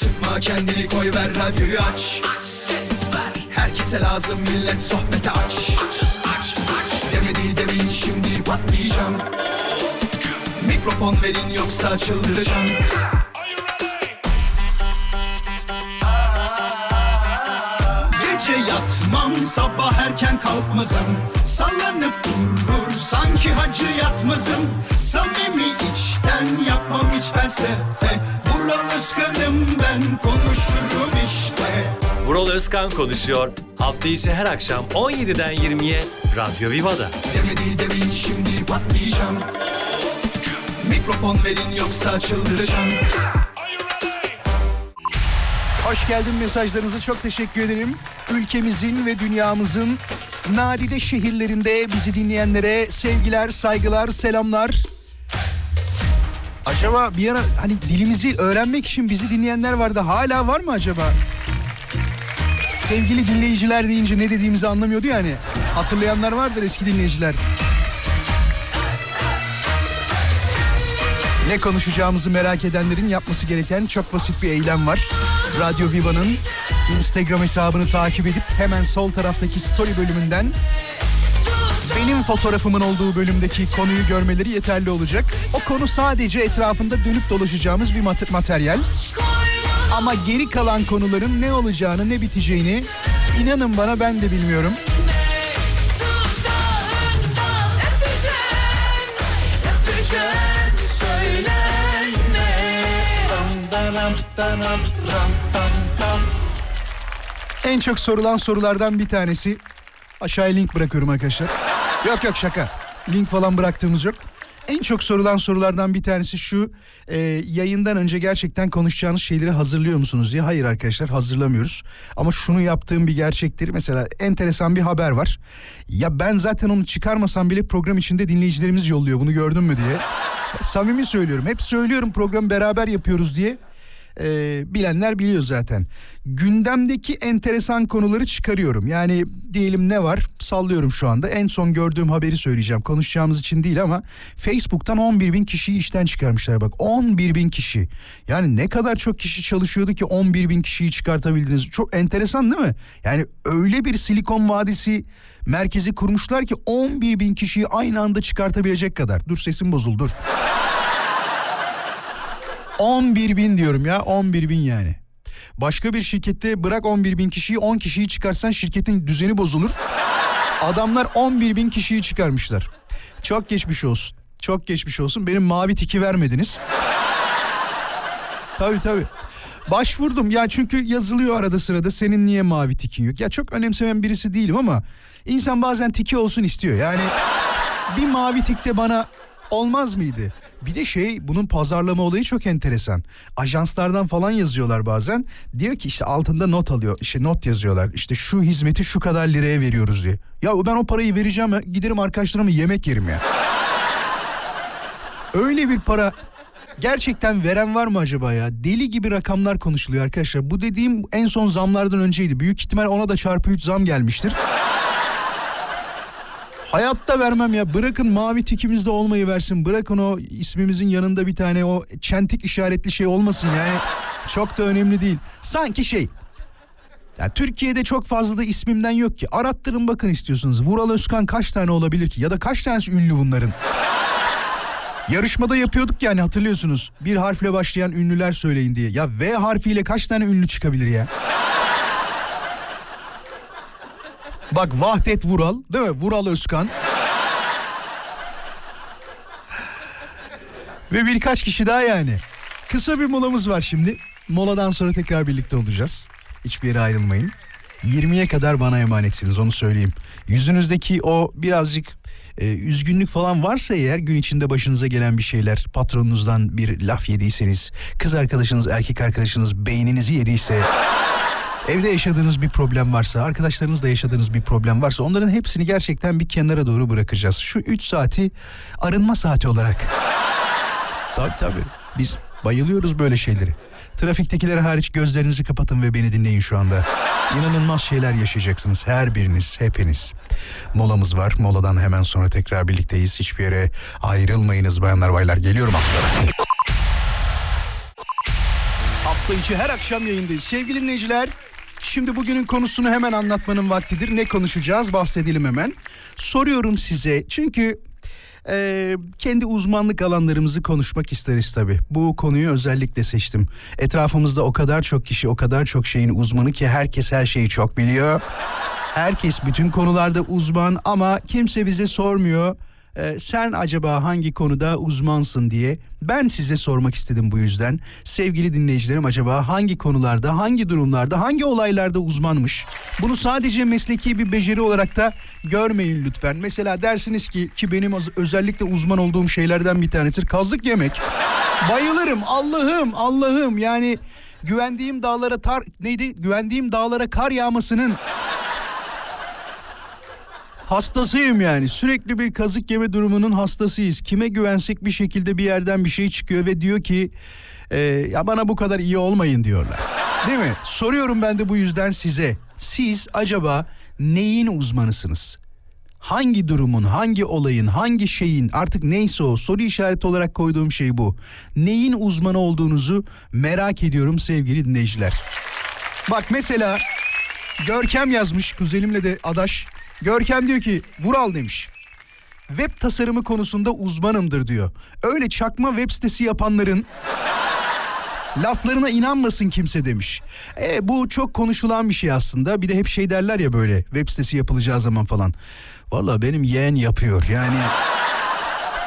Sıkma kendini koy ver radyoyu aç. Herkese lazım millet sohbete aç. Demedi demin şimdi patlayacağım. Mikrofon verin yoksa çıldıracağım. Gece yatmam sabah erken kalkmazım. Sallanıp durur sanki hacı yatmazım. Samimi içten yapmam hiç felsefe Vural Özkan'ım ben konuşurum işte Vural Özkan konuşuyor. Hafta içi her akşam 17'den 20'ye Radyo Viva'da. Demedi demin şimdi patlayacağım Mikrofon verin yoksa çıldıracağım Hoş geldin mesajlarınızı çok teşekkür ederim. Ülkemizin ve dünyamızın nadide şehirlerinde bizi dinleyenlere sevgiler, saygılar, selamlar. Acaba bir ara hani dilimizi öğrenmek için bizi dinleyenler vardı. Hala var mı acaba? Sevgili dinleyiciler deyince ne dediğimizi anlamıyordu yani. Hatırlayanlar vardır eski dinleyiciler. Ne konuşacağımızı merak edenlerin yapması gereken çok basit bir eylem var. Radyo Viva'nın Instagram hesabını takip edip hemen sol taraftaki story bölümünden benim fotoğrafımın olduğu bölümdeki konuyu görmeleri yeterli olacak. O konu sadece etrafında dönüp dolaşacağımız bir mat- materyal. Ama geri kalan konuların ne olacağını ne biteceğini inanın bana ben de bilmiyorum. En çok sorulan sorulardan bir tanesi aşağıya link bırakıyorum arkadaşlar. Yok yok şaka. Link falan bıraktığımız yok. En çok sorulan sorulardan bir tanesi şu. e, yayından önce gerçekten konuşacağınız şeyleri hazırlıyor musunuz diye. Hayır arkadaşlar hazırlamıyoruz. Ama şunu yaptığım bir gerçektir. Mesela enteresan bir haber var. Ya ben zaten onu çıkarmasam bile program içinde dinleyicilerimiz yolluyor. Bunu gördün mü diye. Samimi söylüyorum. Hep söylüyorum programı beraber yapıyoruz diye. Ee, bilenler biliyor zaten. Gündemdeki enteresan konuları çıkarıyorum. Yani diyelim ne var? Sallıyorum şu anda. En son gördüğüm haberi söyleyeceğim. Konuşacağımız için değil ama Facebook'tan 11 bin kişiyi işten çıkarmışlar bak. 11 bin kişi. Yani ne kadar çok kişi çalışıyordu ki 11 bin kişiyi çıkartabildiniz. Çok enteresan değil mi? Yani öyle bir Silikon Vadisi merkezi kurmuşlar ki 11 bin kişiyi aynı anda çıkartabilecek kadar. Dur sesim bozuldu dur. 11 bin diyorum ya 11 bin yani. Başka bir şirkette bırak 11 bin kişiyi 10 kişiyi çıkarsan şirketin düzeni bozulur. Adamlar 11 bin kişiyi çıkarmışlar. Çok geçmiş olsun. Çok geçmiş olsun. Benim mavi tiki vermediniz. tabii tabii. Başvurdum ya çünkü yazılıyor arada sırada senin niye mavi tikin yok. Ya çok önemsemen birisi değilim ama insan bazen tiki olsun istiyor. Yani bir mavi tik de bana olmaz mıydı? Bir de şey bunun pazarlama olayı çok enteresan. Ajanslardan falan yazıyorlar bazen. Diyor ki işte altında not alıyor. İşte not yazıyorlar. İşte şu hizmeti şu kadar liraya veriyoruz diye. Ya ben o parayı vereceğim giderim arkadaşlarıma yemek yerim ya. Öyle bir para gerçekten veren var mı acaba ya? Deli gibi rakamlar konuşuluyor arkadaşlar. Bu dediğim en son zamlardan önceydi. Büyük ihtimal ona da çarpı 3 zam gelmiştir. Hayatta vermem ya. Bırakın mavi tikimizde olmayı versin. Bırakın o ismimizin yanında bir tane o çentik işaretli şey olmasın yani. Çok da önemli değil. Sanki şey. Ya Türkiye'de çok fazla da ismimden yok ki. Arattırın bakın istiyorsunuz. Vural Özkan kaç tane olabilir ki? Ya da kaç tanesi ünlü bunların? Yarışmada yapıyorduk yani hatırlıyorsunuz. Bir harfle başlayan ünlüler söyleyin diye. Ya V harfiyle kaç tane ünlü çıkabilir ya? Bak Vahdet Vural değil mi? Vural Özkan. Ve birkaç kişi daha yani. Kısa bir molamız var şimdi. Moladan sonra tekrar birlikte olacağız. Hiçbir yere ayrılmayın. 20'ye kadar bana emanetsiniz onu söyleyeyim. Yüzünüzdeki o birazcık e, üzgünlük falan varsa eğer gün içinde başınıza gelen bir şeyler patronunuzdan bir laf yediyseniz kız arkadaşınız erkek arkadaşınız beyninizi yediyse evde yaşadığınız bir problem varsa arkadaşlarınızla yaşadığınız bir problem varsa onların hepsini gerçekten bir kenara doğru bırakacağız. Şu 3 saati arınma saati olarak. tabii tabii biz bayılıyoruz böyle şeyleri. Trafiktekiler hariç gözlerinizi kapatın ve beni dinleyin şu anda. İnanılmaz şeyler yaşayacaksınız her biriniz, hepiniz. Molamız var. Moladan hemen sonra tekrar birlikteyiz. Hiçbir yere ayrılmayınız bayanlar baylar. Geliyorum az sonra. Hafta içi her akşam yayındayız. Sevgili dinleyiciler, şimdi bugünün konusunu hemen anlatmanın vaktidir. Ne konuşacağız bahsedelim hemen. Soruyorum size çünkü e, kendi uzmanlık alanlarımızı konuşmak isteriz tabii. Bu konuyu özellikle seçtim. Etrafımızda o kadar çok kişi, o kadar çok şeyin uzmanı ki herkes her şeyi çok biliyor. Herkes bütün konularda uzman ama kimse bize sormuyor. Ee, sen acaba hangi konuda uzmansın diye ben size sormak istedim bu yüzden. Sevgili dinleyicilerim acaba hangi konularda, hangi durumlarda, hangi olaylarda uzmanmış? Bunu sadece mesleki bir beceri olarak da görmeyin lütfen. Mesela dersiniz ki ki benim özellikle uzman olduğum şeylerden bir tanesidir kazık yemek. Bayılırım Allah'ım Allah'ım yani güvendiğim dağlara tar neydi? Güvendiğim dağlara kar yağmasının Hastasıyım yani. Sürekli bir kazık yeme durumunun hastasıyız. Kime güvensek bir şekilde bir yerden bir şey çıkıyor ve diyor ki "E, ya bana bu kadar iyi olmayın diyorlar. Değil mi? Soruyorum ben de bu yüzden size. Siz acaba neyin uzmanısınız? Hangi durumun, hangi olayın, hangi şeyin artık neyse o soru işareti olarak koyduğum şey bu. Neyin uzmanı olduğunuzu merak ediyorum sevgili dinleyiciler. Bak mesela Görkem yazmış kuzenimle de adaş. Görkem diyor ki Vural demiş. Web tasarımı konusunda uzmanımdır diyor. Öyle çakma web sitesi yapanların laflarına inanmasın kimse demiş. E, bu çok konuşulan bir şey aslında. Bir de hep şey derler ya böyle web sitesi yapılacağı zaman falan. Valla benim yeğen yapıyor yani.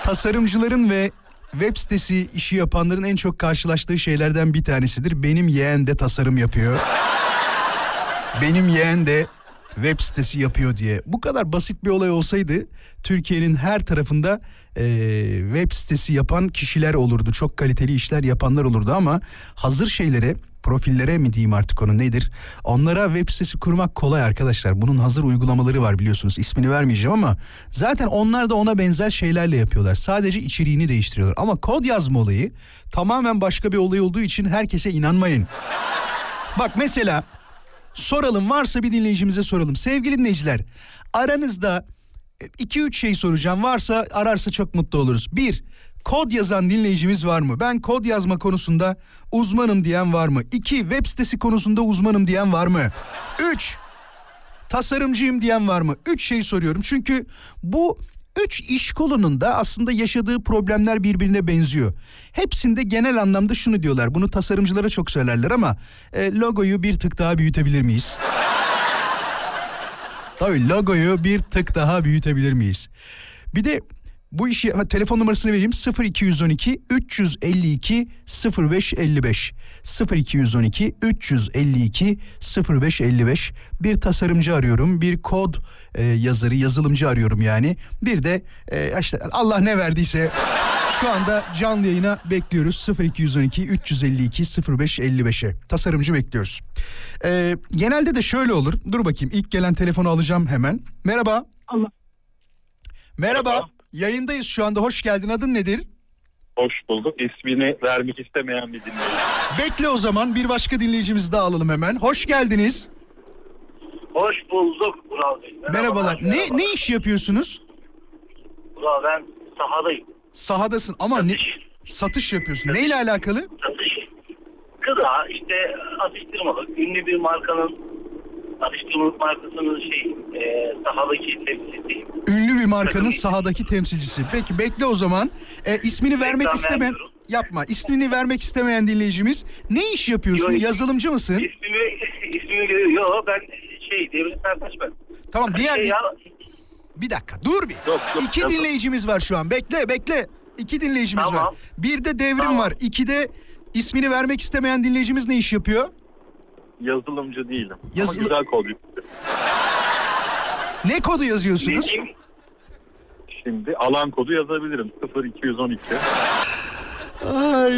tasarımcıların ve web sitesi işi yapanların en çok karşılaştığı şeylerden bir tanesidir. Benim yeğen de tasarım yapıyor. Benim yeğen de web sitesi yapıyor diye. Bu kadar basit bir olay olsaydı Türkiye'nin her tarafında e, web sitesi yapan kişiler olurdu. Çok kaliteli işler yapanlar olurdu ama hazır şeylere profillere mi diyeyim artık onu nedir? Onlara web sitesi kurmak kolay arkadaşlar. Bunun hazır uygulamaları var biliyorsunuz. İsmini vermeyeceğim ama zaten onlar da ona benzer şeylerle yapıyorlar. Sadece içeriğini değiştiriyorlar. Ama kod yazma olayı tamamen başka bir olay olduğu için herkese inanmayın. Bak mesela soralım varsa bir dinleyicimize soralım. Sevgili dinleyiciler aranızda 2-3 şey soracağım varsa ararsa çok mutlu oluruz. Bir kod yazan dinleyicimiz var mı? Ben kod yazma konusunda uzmanım diyen var mı? İki web sitesi konusunda uzmanım diyen var mı? Üç tasarımcıyım diyen var mı? Üç şey soruyorum çünkü bu üç iş kolunun da aslında yaşadığı problemler birbirine benziyor. Hepsinde genel anlamda şunu diyorlar. Bunu tasarımcılara çok söylerler ama e, logoyu bir tık daha büyütebilir miyiz? Tabii logoyu bir tık daha büyütebilir miyiz? Bir de bu işi ha, telefon numarasını vereyim 0212 352 0555 0212 352 0555 bir tasarımcı arıyorum bir kod e, yazarı yazılımcı arıyorum yani bir de e, işte Allah ne verdiyse şu anda canlı yayına bekliyoruz 0212 352 0555'e tasarımcı bekliyoruz. E, genelde de şöyle olur dur bakayım ilk gelen telefonu alacağım hemen merhaba. Allah. Merhaba. Merhaba. Yayındayız şu anda. Hoş geldin. Adın nedir? Hoş bulduk. İsmini vermek istemeyen bir dinleyici. Bekle o zaman. Bir başka dinleyicimizi daha alalım hemen. Hoş geldiniz. Hoş bulduk Vural Bey. Merhabalar. Ne ne iş yapıyorsunuz? Vural ben sahadayım. Sahadasın ama ne satış yapıyorsun. Neyle alakalı? Satış. Gıda işte atıştırmalık. Ünlü bir markanın atıştırmalık markasının şey e, sahadaki temsilcisiyim. Ünlü bir markanın sahadaki temsilcisi. Peki bekle o zaman. E, ismini vermek Reklam istemeyen vermiyorum. yapma. İsmini vermek istemeyen dinleyicimiz ne iş yapıyorsun? Yok. Yazılımcı mısın? İsmimi görüyor. Yo ben şey Devlet Sertaş ben. Tamam diğer Şey ya, bir dakika dur bir. Yok, yok, İki yok. dinleyicimiz var şu an. Bekle bekle. İki dinleyicimiz Tamam. var. Bir de devrim Tamam. var. İki de ismini vermek istemeyen dinleyicimiz ne iş yapıyor? Yazılımcı değilim. Yazılı- Ama güzel kod. Ne kodu yazıyorsunuz? Bizim Şimdi alan kodu yazabilirim. 0212. Ay,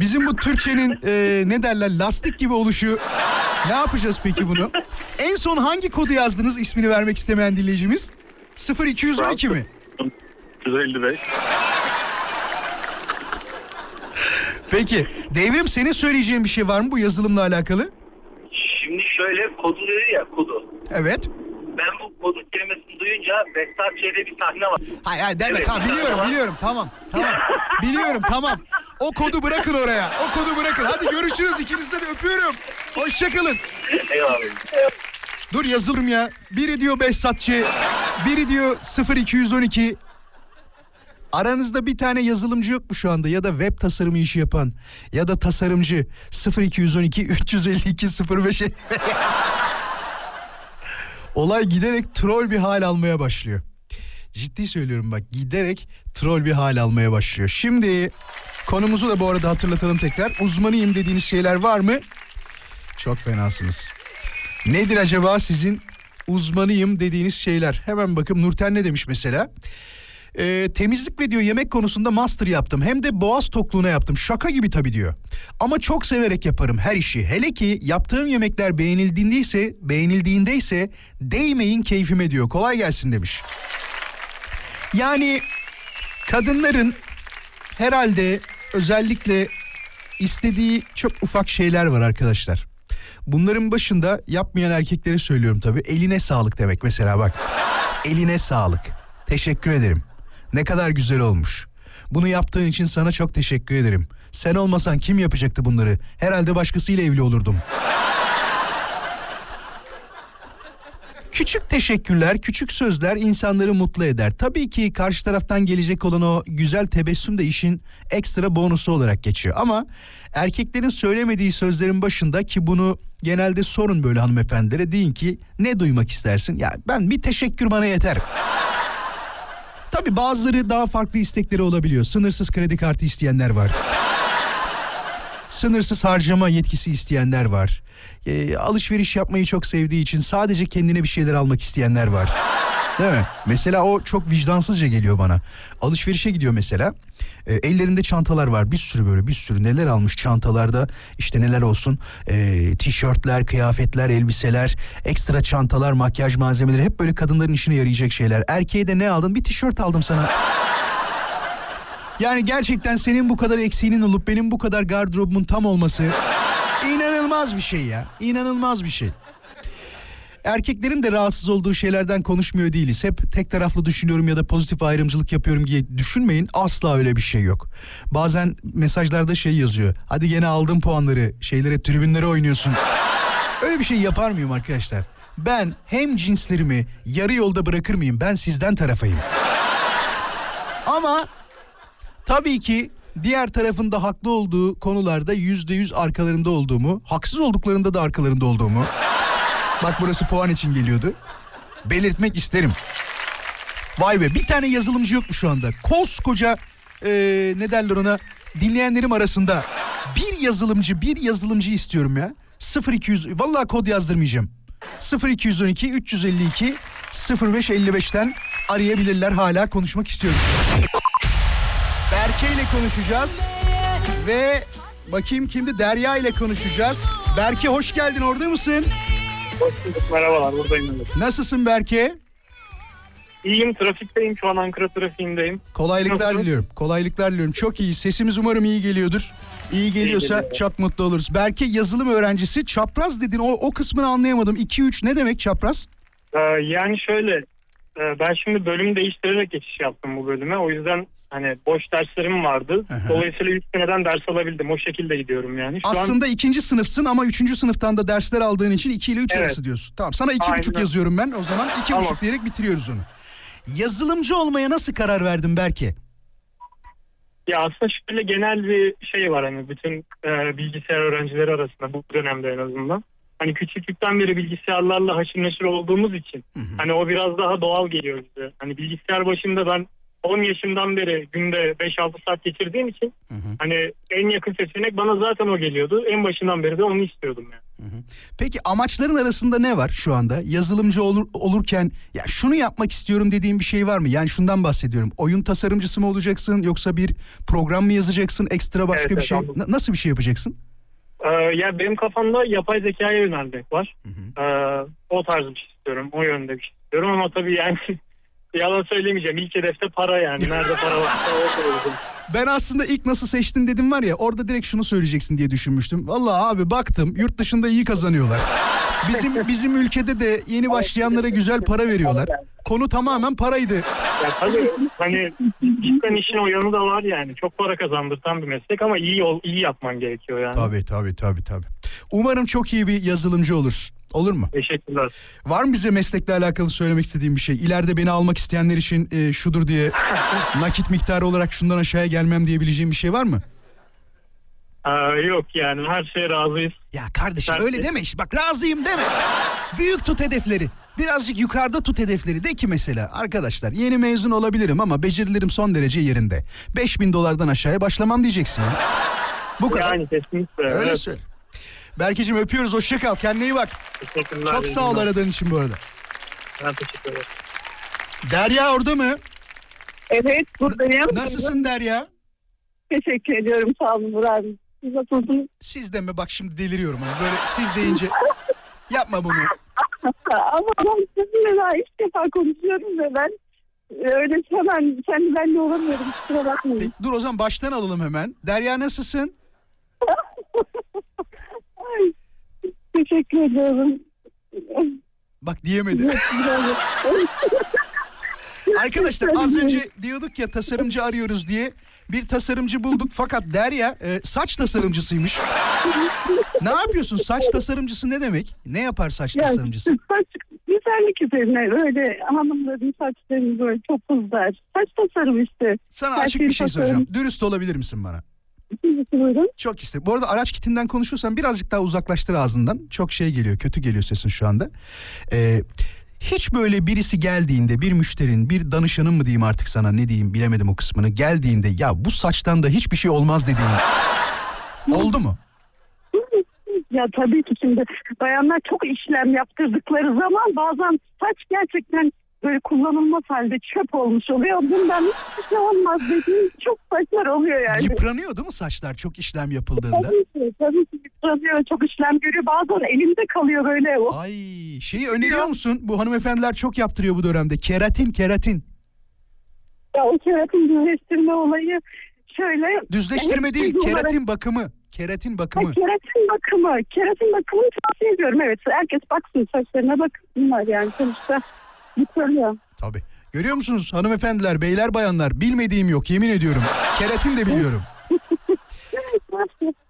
bizim bu Türkçenin e, ne derler lastik gibi oluşu. Ne yapacağız peki bunu? En son hangi kodu yazdınız ismini vermek istemeyen dinleyicimiz? 0212 mi? 155. Peki devrim senin söyleyeceğin bir şey var mı bu yazılımla alakalı? şimdi şöyle kodu dedi ya kodu. Evet. Kelimesini duyunca Behzat Ç'de bir sahne var. Hayır hayır deme Evet. tamam biliyorum biliyorum tamam tamam biliyorum tamam. O kodu bırakın oraya o kodu bırakın hadi görüşürüz ikinizi de öpüyorum. Hoşçakalın. Eyvallah. Dur yazılım ya. Biri diyor Behzatçı, biri diyor 0212. Aranızda bir tane yazılımcı yok mu şu anda ya da web tasarımı işi yapan ya da tasarımcı 0212 352 05 Olay giderek troll bir hal almaya başlıyor. Ciddi söylüyorum bak giderek troll bir hal almaya başlıyor. Şimdi konumuzu da bu arada hatırlatalım tekrar. Uzmanıyım dediğiniz şeyler var mı? Çok fenasınız. Nedir acaba sizin uzmanıyım dediğiniz şeyler? Hemen bakın Nurten ne demiş mesela? Ee, temizlik ve diyor yemek konusunda master yaptım. Hem de boğaz tokluğuna yaptım. Şaka gibi tabii diyor. Ama çok severek yaparım her işi. Hele ki yaptığım yemekler beğenildiğindeyse, beğenildiğindeyse değmeyin keyfime diyor. Kolay gelsin demiş. Yani kadınların herhalde özellikle istediği çok ufak şeyler var arkadaşlar. Bunların başında yapmayan erkeklere söylüyorum tabii. Eline sağlık demek mesela bak. Eline sağlık. Teşekkür ederim. Ne kadar güzel olmuş. Bunu yaptığın için sana çok teşekkür ederim. Sen olmasan kim yapacaktı bunları? Herhalde başkasıyla evli olurdum. Küçük teşekkürler, küçük sözler insanları mutlu eder. Tabii ki karşı taraftan gelecek olan o güzel tebessüm de işin ekstra bonusu olarak geçiyor. Ama erkeklerin söylemediği sözlerin başında ki bunu genelde sorun böyle hanımefendilere deyin ki ne duymak istersin? Ya ben bir teşekkür bana yeter. Tabii bazıları daha farklı istekleri olabiliyor. Sınırsız kredi kartı isteyenler var. Sınırsız harcama yetkisi isteyenler var. Ee, alışveriş yapmayı çok sevdiği için sadece kendine bir şeyler almak isteyenler var. Değil mi? Mesela o çok vicdansızca geliyor bana. Alışverişe gidiyor mesela. Ee, ellerinde çantalar var. Bir sürü böyle bir sürü neler almış çantalarda. işte neler olsun. Ee, tişörtler, kıyafetler, elbiseler, ekstra çantalar, makyaj malzemeleri. Hep böyle kadınların işine yarayacak şeyler. Erkeğe de ne aldın? Bir tişört aldım sana. Yani gerçekten senin bu kadar eksiğinin olup benim bu kadar gardırobumun tam olması inanılmaz bir şey ya. İnanılmaz bir şey. Erkeklerin de rahatsız olduğu şeylerden konuşmuyor değiliz. Hep tek taraflı düşünüyorum ya da pozitif ayrımcılık yapıyorum diye düşünmeyin. Asla öyle bir şey yok. Bazen mesajlarda şey yazıyor. Hadi gene aldın puanları. Şeylere tribünlere oynuyorsun. Öyle bir şey yapar mıyım arkadaşlar? Ben hem cinslerimi yarı yolda bırakır mıyım? Ben sizden tarafayım. Ama Tabii ki diğer tarafın da haklı olduğu konularda yüzde yüz arkalarında olduğumu, haksız olduklarında da arkalarında olduğumu. Bak burası puan için geliyordu. Belirtmek isterim. Vay be bir tane yazılımcı yok mu şu anda? Koskoca eee ne derler ona dinleyenlerim arasında bir yazılımcı bir yazılımcı istiyorum ya. 0200 vallahi kod yazdırmayacağım. 0212 352 0555'ten arayabilirler hala konuşmak istiyoruz. Berke ile konuşacağız. Ve bakayım kimdi? Derya ile konuşacağız. Berke hoş geldin orada mısın? Hoş bulduk. Merhabalar. Buradayım. Evet. Nasılsın Berke? İyiyim. Trafikteyim. Şu an Ankara trafiğindeyim. Kolaylıklar Nasılsın? diliyorum. Kolaylıklar diliyorum. Çok iyi. Sesimiz umarım iyi geliyordur. İyi geliyorsa geliyor. çok mutlu oluruz. Berke yazılım öğrencisi. Çapraz dedin. O, o kısmını anlayamadım. 2-3 ne demek çapraz? Ee, yani şöyle. e, Ben şimdi bölüm değiştirerek geçiş yaptım bu bölüme. O yüzden hani boş derslerim vardı. Aha. Dolayısıyla 3 seneden ders alabildim. O şekilde gidiyorum yani. Şu an Aslında ikinci sınıfsın ama üçüncü sınıftan da dersler aldığın için 2 ile 3 Evet. arası diyorsun. Tamam sana iki Aynen. buçuk yazıyorum ben. O zaman iki Tamam. buçuk diyerek bitiriyoruz onu. Yazılımcı olmaya nasıl karar verdin Berke? ya aslında şöyle genel bir şey var hani bütün e, bilgisayar öğrencileri arasında bu dönemde en azından. Hani küçüklükten beri bilgisayarlarla haşır neşir olduğumuz için hani o biraz daha doğal geliyor bize. Hani bilgisayar başında ben 10 yaşımdan beri günde 5-6 saat geçirdiğim için hani en yakın seçenek bana zaten o geliyordu. En başından beri de onu istiyordum yani. Peki amaçların arasında ne var şu anda? Yazılımcı olur, olurken ya şunu yapmak istiyorum dediğin bir şey var mı? Yani şundan bahsediyorum. Oyun tasarımcısı mı olacaksın yoksa bir program mı yazacaksın? Ekstra başka Evet, bir şey. anladım. Na- nasıl bir şey yapacaksın? Ee, ya benim kafamda yapay zekaya yönelmek var. Ee, o tarz bir şey istiyorum. O yönde bir şey istiyorum ama tabii yani yalan söylemeyeceğim. İlk hedefte para yani. Nerede para koyuyorum. Ben aslında ilk nasıl seçtin dedim var ya orada direkt şunu söyleyeceksin diye düşünmüştüm. Vallahi abi baktım yurt dışında iyi kazanıyorlar. Bizim bizim ülkede de yeni başlayanlara güzel para veriyorlar. Konu tamamen paraydı. Ya tabii hani cidden işin o yanı da var yani. Çok para kazandırtan bir meslek ama iyi ol, iyi yapman gerekiyor yani. Tabii tabii tabii tabii. Umarım çok iyi bir yazılımcı olursun. Olur mu? Teşekkürler. Var mı bize meslekle alakalı söylemek istediğin bir şey? İleride beni almak isteyenler için e, şudur diye nakit miktarı olarak şundan aşağıya gelmem diyebileceğim bir şey var mı? Aa, yok yani her şeye razıyız. Ya kardeşim Ben- öyle deme işte bak razıyım deme. Büyük tut hedefleri. Birazcık yukarıda tut hedefleri. De ki mesela arkadaşlar yeni mezun olabilirim ama becerilerim son derece yerinde. 5000 dolardan aşağıya başlamam diyeceksin ya. Bu kadar. Yani kesinlikle. öyle evet. söyle. Berkeciğim öpüyoruz hoşça kal kendine iyi bak. Teşekkürler. Çok sağ ol aradığın için bu arada. Ben teşekkür ederim. Derya orada mı? Evet buradayım. Nasılsın Derya? Teşekkür ediyorum sağ olun Murat. Siz nasılsınız? Siz de mi? Bak şimdi deliriyorum. Hani böyle siz deyince yapma bunu. Ama ben sizinle daha ilk defa konuşuyorum ve ben öyle hemen kendi benle olamıyorum. Kusura bakmayın. Peki, dur o zaman baştan alalım hemen. Derya nasılsın? Ay, teşekkür ediyorum. Bak diyemedi. Arkadaşlar az önce diyorduk ya tasarımcı arıyoruz diye. Bir tasarımcı bulduk fakat Derya e, saç tasarımcısıymış. ne yapıyorsun? Saç tasarımcısı ne demek? Ne yapar saç Ya, tasarımcısı? saç güzellik üzerine böyle hanımların saçlarını böyle çok uzar. Saç tasarım işte. Sana her açık bir şey tasarım. soracağım. Dürüst olabilir misin bana? İkincisi buyurun. Çok isterim. Bu arada araç kitinden konuşursan birazcık daha uzaklaştır ağzından. Çok şey geliyor, kötü geliyor sesin şu anda. Ee, hiç böyle birisi geldiğinde bir müşterin, bir danışanın mı diyeyim artık sana ne diyeyim bilemedim o kısmını. Geldiğinde ya bu saçtan da hiçbir şey olmaz dediğin. Oldu mu? Ya tabii ki şimdi bayanlar çok işlem yaptırdıkları zaman bazen saç gerçekten böyle kullanılmaz halde çöp olmuş oluyor. Bundan hiçbir şey olmaz dediğim çok saçlar oluyor yani. Yıpranıyor değil mi saçlar çok işlem yapıldığında? Tabii ki, tabii ki yıpranıyor, çok işlem görüyor. Bazen elimde kalıyor böyle. O Ay şeyi öneriyor musun? Bu hanımefendiler çok yaptırıyor bu dönemde. Keratin, keratin. Ya o keratin düzleştirme olayı şöyle. Düzleştirme değil, keratin bakımı. Keratin Ha, bakımı. keratin bakımı. Keratin bakımını tavsiye ediyorum. Evet herkes baksın saçlarına baksınlar yani sonuçta yıpranıyor. Tabii. Görüyor musunuz hanımefendiler, beyler, bayanlar bilmediğim yok yemin ediyorum. Keratin de biliyorum.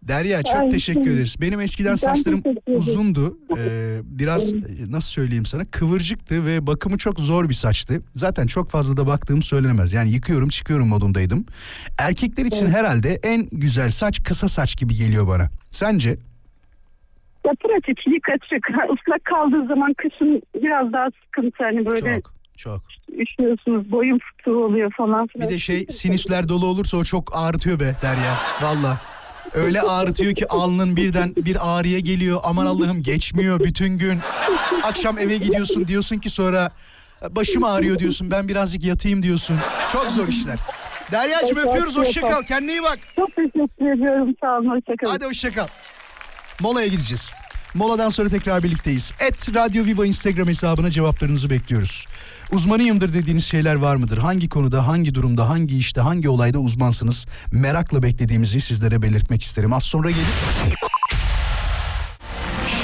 Derya çok Ay, teşekkür şey, ederiz. Benim eskiden ben saçlarım uzundu. Ee, biraz e, nasıl söyleyeyim sana kıvırcıktı ve bakımı çok zor bir saçtı. Zaten çok fazla da baktığım söylenemez. Yani yıkıyorum çıkıyorum modundaydım. Erkekler için herhalde en güzel saç kısa saç gibi geliyor bana. Sence? Ya pratik yıka çık. Islak kaldığı zaman kışın biraz daha sıkıntı. Hani böyle Çok çok. üşüyorsunuz boyun fıtığı oluyor falan filan. Bir de şey sinüsler dolu olursa o çok ağrıtıyor be Derya. Valla. Öyle ağrıtıyor ki alnın birden bir ağrıya geliyor. Aman Allah'ım geçmiyor bütün gün. Akşam eve gidiyorsun diyorsun ki sonra başım ağrıyor diyorsun. Ben birazcık yatayım diyorsun. Çok zor işler. Derya'cığım öpüyoruz. evet, Hoşça kal. Kendine iyi bak. Çok teşekkür ediyorum. Sağ olun. Hoşçakalın. Hadi hoşça kal. Molaya gideceğiz. Moladan sonra tekrar birlikteyiz. Et Radyo Viva Instagram hesabına cevaplarınızı bekliyoruz. Uzmanıyımdır dediğiniz şeyler var mıdır? Hangi konuda, hangi durumda, hangi işte, hangi olayda uzmansınız? Merakla beklediğimizi sizlere belirtmek isterim. Az sonra gelip...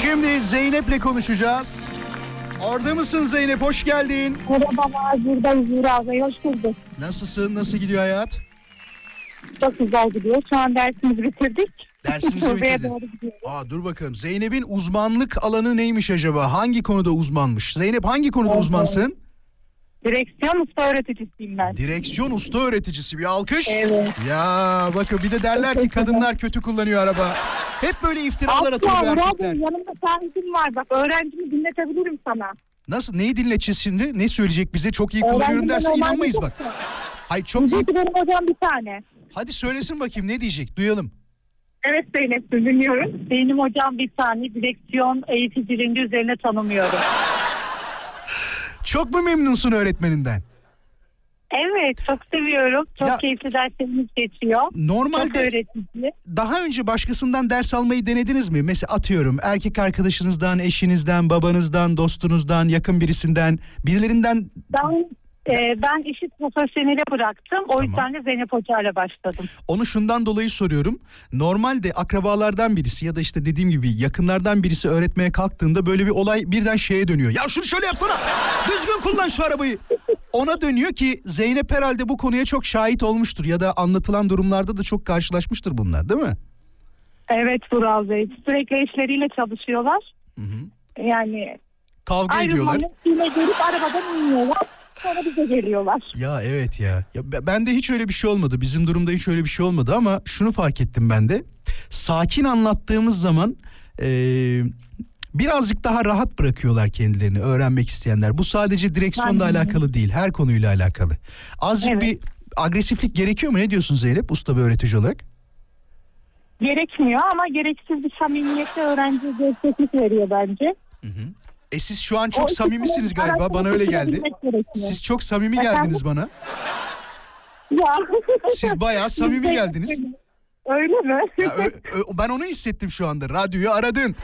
Şimdi Zeynep'le konuşacağız. Orada mısın Zeynep? Hoş geldin. Merhabalar. Buradayız Uğur Bey. Hoş bulduk. Nasılsın? Nasıl gidiyor hayat? Çok güzel gidiyor. Şu an dersimizi bitirdik. Dersinizi Buraya bitirdin. doğru gidiyoruz. Aa dur bakalım. Zeynep'in uzmanlık alanı neymiş acaba? Hangi konuda uzmanmış? Zeynep hangi konuda Evet. uzmansın? Direksiyon usta öğreticisiyim ben. Direksiyon usta öğreticisi bir alkış. Evet. Ya bakın bir de derler ki kadınlar kötü kullanıyor araba. Hep böyle iftiralar atıyor Asla Uğur erkekler. Bey yanımda sahitim var. Bak öğrencimi dinletebilirim sana. Nasıl neyi dinleteceğiz şimdi? Ne söyleyecek bize? Çok iyi kullanıyorum derse inanmayız bak. Hayır çok iyi. Benim hocam bir tane. Hadi söylesin bakayım ne diyecek? Duyalım. Evet Zeynep dinliyorum. Benim hocam bir tane direksiyon eğiticiliğinde üzerine tanımıyorum. Çok mu memnunsun öğretmeninden? Evet çok seviyorum. Çok Ya- keyifli derslerimiz geçiyor. Çok Normalde öğretici. daha önce başkasından ders almayı denediniz mi? Mesela atıyorum erkek arkadaşınızdan, eşinizden, babanızdan, dostunuzdan, yakın birisinden, birilerinden Ben Ee, ben işi profesyonele bıraktım. O Tamam. yüzden de Zeynep Hoca ile başladım. Onu şundan dolayı soruyorum. Normalde akrabalardan birisi ya da işte dediğim gibi yakınlardan birisi öğretmeye kalktığında böyle bir olay birden şeye dönüyor. Ya şunu şöyle yapsana. Düzgün kullan şu arabayı. Ona dönüyor ki Zeynep herhalde bu konuya çok şahit olmuştur ya da anlatılan durumlarda da çok karşılaşmıştır bunlar değil mi? Evet Vural Bey. Sürekli eşleriyle çalışıyorlar. Yani Kavga ediyorlar. ayrılmanın gelip arabadan iniyorlar. Sonra bize geliyorlar. Ya evet ya. ya. be- Bende hiç öyle bir şey olmadı. Bizim durumda hiç öyle bir şey olmadı ama şunu fark ettim ben de. Sakin anlattığımız zaman eee, birazcık daha rahat bırakıyorlar kendilerini öğrenmek isteyenler. Bu sadece direksiyonla Aynen. alakalı değil. Her konuyla alakalı. Azıcık Evet. bir agresiflik gerekiyor mu? Ne diyorsun Zeynep usta bir öğretici olarak? Gerekmiyor ama gereksiz bir samimiyetle öğrenciye desteklik veriyor bence. E siz şu an çok samimisiniz galiba. Bana öyle geldi. Siz çok samimi geldiniz bana. Ya. Siz bayağı samimi geldiniz. Öyle mi? Ya ö- ö- ben onu hissettim şu anda. Radyoyu aradın.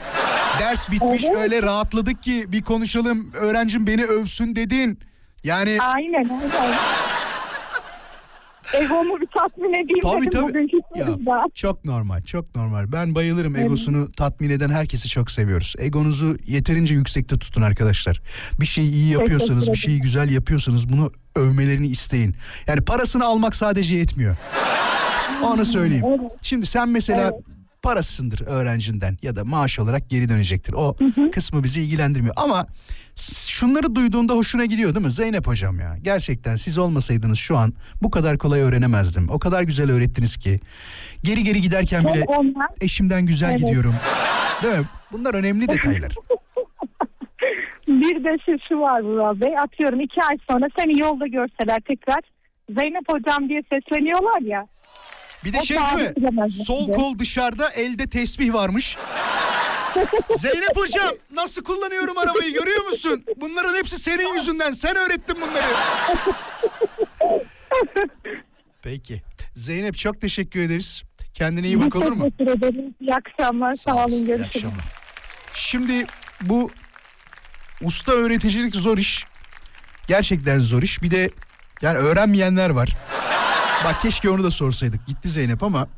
Ders bitmiş Evet. öyle rahatladık ki bir konuşalım. Öğrencim beni övsün dedin. Yani aynen aynen. Egomu bir tatmin edeyim tabii dedim tabii. bugünkü Ya, çok normal, çok normal. Ben bayılırım egosunu tatmin eden herkesi çok seviyoruz. Egonuzu yeterince yüksekte tutun arkadaşlar. Bir şeyi iyi yapıyorsanız, bir şeyi güzel yapıyorsanız bunu övmelerini isteyin. Yani parasını almak sadece yetmiyor. Onu söyleyeyim. Evet. Şimdi sen mesela parasındır öğrencinden ya da maaş olarak geri dönecektir. O kısmı bizi ilgilendirmiyor. Ama şunları duyduğunda hoşuna gidiyor değil mi? Zeynep hocam ya. Gerçekten siz olmasaydınız şu an bu kadar kolay öğrenemezdim. O kadar güzel öğrettiniz ki. Geri geri giderken bile onlar eşimden güzel Evet. gidiyorum. Değil mi? Bunlar önemli detaylar. bir de şu, şu var Vural Bey. Atıyorum iki ay sonra seni yolda görseler tekrar Zeynep hocam diye sesleniyorlar ya. Bir de O şey değil mi? Sol kol dışarıda elde tesbih varmış. Zeynep hocam nasıl kullanıyorum arabayı görüyor musun? Bunların hepsi senin yüzünden. Sen öğrettin bunları. Peki. Zeynep çok teşekkür ederiz. Kendine iyi bak olur mu? Teşekkür ederim. İyi akşamlar. Sağ, olasın, olun. iyi Görüşürüz. akşamlar. Şimdi bu usta öğreticilik zor iş. Gerçekten zor iş. Bir de yani öğrenmeyenler var. Bak keşke onu da sorsaydık. Gitti Zeynep ama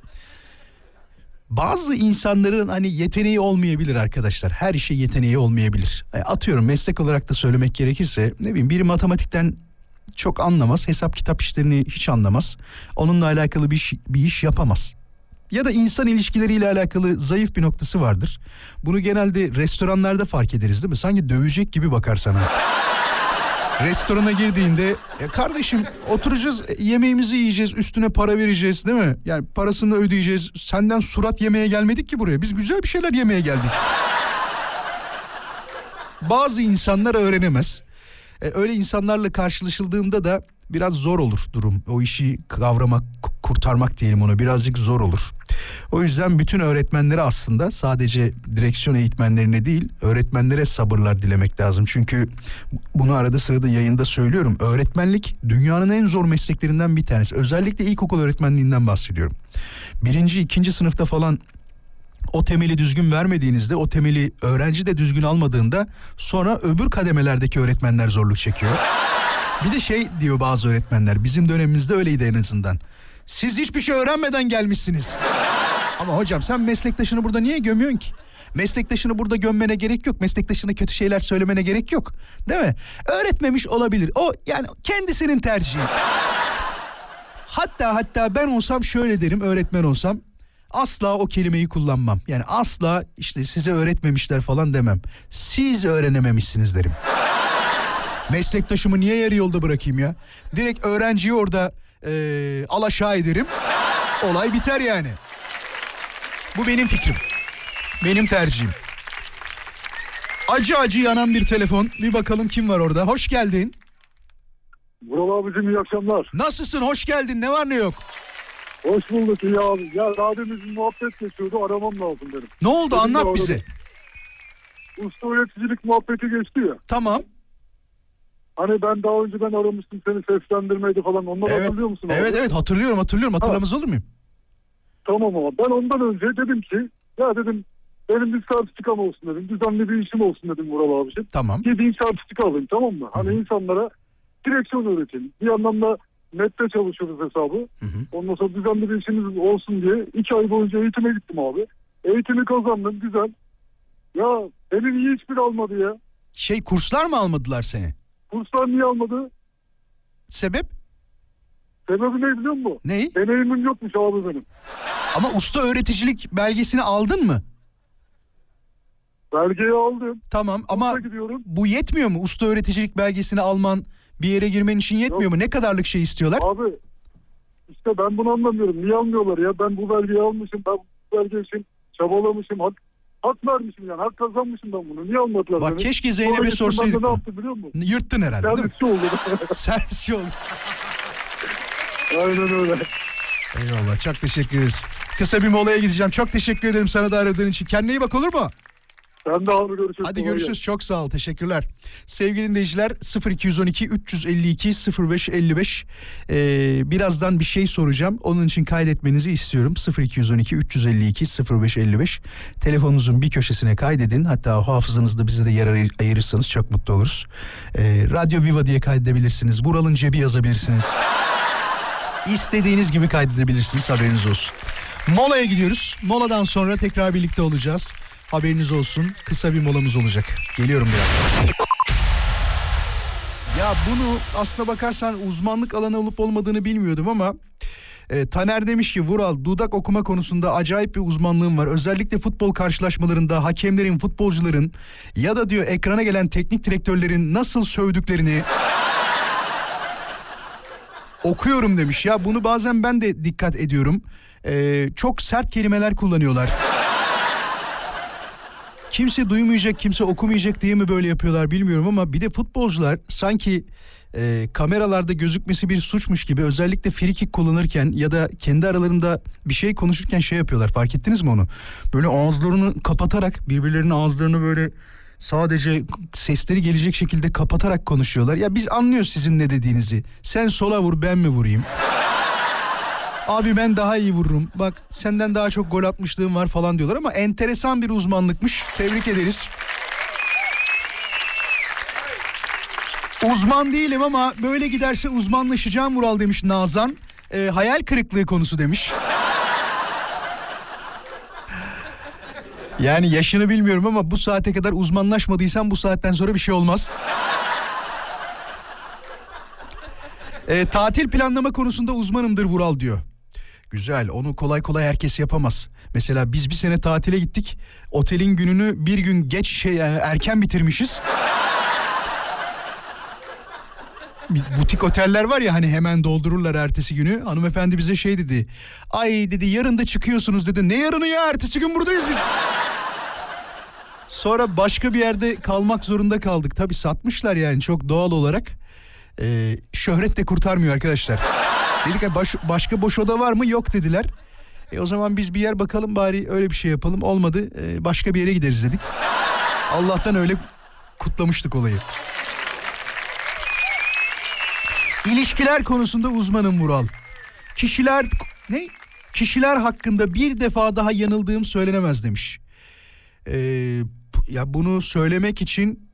bazı insanların hani yeteneği olmayabilir arkadaşlar. Her işe yeteneği olmayabilir. E, Atıyorum meslek olarak da söylemek gerekirse ne bileyim biri matematikten çok anlamaz. Hesap kitap işlerini hiç anlamaz. Onunla alakalı bir iş, bir iş yapamaz. Ya da insan ilişkileriyle alakalı zayıf bir noktası vardır. Bunu genelde restoranlarda fark ederiz değil mi? Sanki dövecek gibi bakar sana. Restorana girdiğinde ya kardeşim oturacağız yemeğimizi yiyeceğiz üstüne para vereceğiz değil mi? Yani parasını ödeyeceğiz. Senden surat yemeye gelmedik ki buraya. Biz güzel bir şeyler yemeye geldik. Bazı insanlar öğrenemez. E, öyle insanlarla karşılaşıldığında da biraz zor olur durum. O işi kavramak, kurtarmak diyelim onu birazcık zor olur. O yüzden bütün öğretmenlere aslında sadece direksiyon eğitmenlerine değil öğretmenlere sabırlar dilemek lazım. Çünkü bunu arada sırada yayında söylüyorum. Öğretmenlik dünyanın en zor mesleklerinden bir tanesi. Özellikle ilkokul öğretmenliğinden bahsediyorum. Birinci, ikinci sınıfta falan o temeli düzgün vermediğinizde o temeli öğrenci de düzgün almadığında sonra öbür kademelerdeki öğretmenler zorluk çekiyor. Bir de şey diyor bazı öğretmenler bizim dönemimizde öyleydi en azından. Siz hiçbir şey öğrenmeden gelmişsiniz. Ama hocam sen meslektaşını burada niye gömüyorsun ki? Meslektaşını burada gömmene gerek yok. Meslektaşına kötü şeyler söylemene gerek yok. Değil mi? Öğretmemiş olabilir. O yani kendisinin tercihi. Hatta hatta ben olsam şöyle derim öğretmen olsam asla o kelimeyi kullanmam. Yani asla işte size öğretmemişler falan demem. Siz öğrenememişsiniz derim. Meslektaşımı niye yarı yolda bırakayım ya? Direkt öğrenciyi orada eee alaşağı ederim. Olay biter yani. Bu benim fikrim. Benim tercihim. Acı acı yanan bir telefon. Bir bakalım kim var orada. Hoş geldin. Vural abicim iyi akşamlar. Nasılsın? Hoş geldin. Ne var ne yok? Hoş bulduk iyi abi. Ya radyomuzun muhabbet geçiyordu aramam lazım benim. Ne oldu? Benim Anlat bize. Usta öğreticilik muhabbeti geçti ya. Tamam. Hani ben daha önce ben aramıştım seni seslendirmeydi falan. Onları Evet. hatırlıyor musun? abi? Evet evet hatırlıyorum hatırlıyorum. Hatırlamaz olur muyum? Tamam ama ben ondan önce dedim ki ya dedim benim bir sertifikam olsun dedim. Düzenli bir işim olsun dedim Vural abicim. Tamam. Bir sertifika alayım tamam mı? Hani insanlara direksiyon öğretin. Bir yandan da nette çalışıyoruz hesabı. Ondan sonra düzenli bir işimiz olsun diye iki ay boyunca eğitime gittim abi. Eğitimi kazandım güzel. Ya beni niye hiçbir almadı ya? Şey kurslar mı almadılar seni? Kurslar niye almadı? Sebep? Sebebi ne biliyor musun? Ney? Deneyimim yokmuş abi benim. Ama usta öğreticilik belgesini aldın mı? Belgeyi aldım. Tamam ama Kursa gidiyorum. bu yetmiyor mu? Usta öğreticilik belgesini alman bir yere girmen için yetmiyor Yok. mu? Ne kadarlık şey istiyorlar? Abi işte ben bunu anlamıyorum. Niye almıyorlar ya? Ben bu belgeyi almışım. Ben bu belge için çabalamışım. Hak, hak vermişim yani. Hak kazanmışım ben bunu. Niye almadılar Bak beni? keşke Sonra Zeynep'e de sorsaydık. Ne yaptı biliyor musun? Yırttın herhalde değil mi? Servisçi oldu. Servisçi oldu. Aynen öyle. Eyvallah çok teşekkür ederiz. Kısa bir molaya gideceğim. Çok teşekkür ederim sana da aradığın için. Kendine iyi bak olur mu? Sen de abi görüşürüz. Hadi görüşürüz. Çok sağ ol. Teşekkürler. Sevgili dinleyiciler 0212 352 0555 ee, birazdan bir şey soracağım. Onun için kaydetmenizi istiyorum. 0212 352 0555 telefonunuzun bir köşesine kaydedin. Hatta hafızanızda bize de yer ayır- ayırırsanız çok mutlu oluruz. Ee, Radyo Viva diye kaydedebilirsiniz. Vural'ın cebi yazabilirsiniz. İstediğiniz gibi kaydedebilirsiniz haberiniz olsun. Molaya gidiyoruz. Moladan sonra tekrar birlikte olacağız. Haberiniz olsun. Kısa bir molamız olacak. Geliyorum biraz. Ya bunu aslına bakarsan uzmanlık alanı olup olmadığını bilmiyordum ama e, Taner demiş ki Vural dudak okuma konusunda acayip bir uzmanlığım var. Özellikle futbol karşılaşmalarında hakemlerin, futbolcuların ya da diyor ekrana gelen teknik direktörlerin nasıl sövdüklerini okuyorum demiş. Ya bunu bazen ben de dikkat ediyorum. Ee, çok sert kelimeler kullanıyorlar. Kimse duymayacak, kimse okumayacak diye mi böyle yapıyorlar bilmiyorum ama bir de futbolcular sanki e, kameralarda gözükmesi bir suçmuş gibi özellikle frikik kullanırken ya da kendi aralarında bir şey konuşurken şey yapıyorlar. Fark ettiniz mi onu? Böyle ağızlarını kapatarak birbirlerinin ağızlarını böyle sadece sesleri gelecek şekilde kapatarak konuşuyorlar. Ya biz anlıyoruz sizin ne dediğinizi. Sen sola vur ben mi vurayım? Abi ben daha iyi vururum. Bak senden daha çok gol atmışlığım var falan diyorlar ama enteresan bir uzmanlıkmış. Tebrik ederiz. Uzman değilim ama böyle giderse uzmanlaşacağım Vural demiş Nazan. Ee, hayal kırıklığı konusu demiş. Yani yaşını bilmiyorum ama bu saate kadar uzmanlaşmadıysan bu saatten sonra bir şey olmaz. Ee, tatil planlama konusunda uzmanımdır Vural diyor. Güzel onu kolay kolay herkes yapamaz. Mesela biz bir sene tatile gittik. Otelin gününü bir gün geç şey e, erken bitirmişiz. Butik oteller var ya hani hemen doldururlar ertesi günü. Hanımefendi bize şey dedi. Ay dedi yarın da çıkıyorsunuz dedi. Ne yarını ya ertesi gün buradayız biz. Sonra başka bir yerde kalmak zorunda kaldık. Tabii satmışlar yani çok doğal olarak. Ee, şöhret de kurtarmıyor arkadaşlar. Dedik ya baş- başka boş oda var mı? Yok dediler. E o zaman biz bir yer bakalım bari öyle bir şey yapalım. Olmadı e, başka bir yere gideriz dedik. Allah'tan öyle kutlamıştık olayı. İlişkiler konusunda uzmanım Vural. Kişiler ne? Kişiler hakkında bir defa daha yanıldığım söylenemez demiş. Ee, ya bunu söylemek için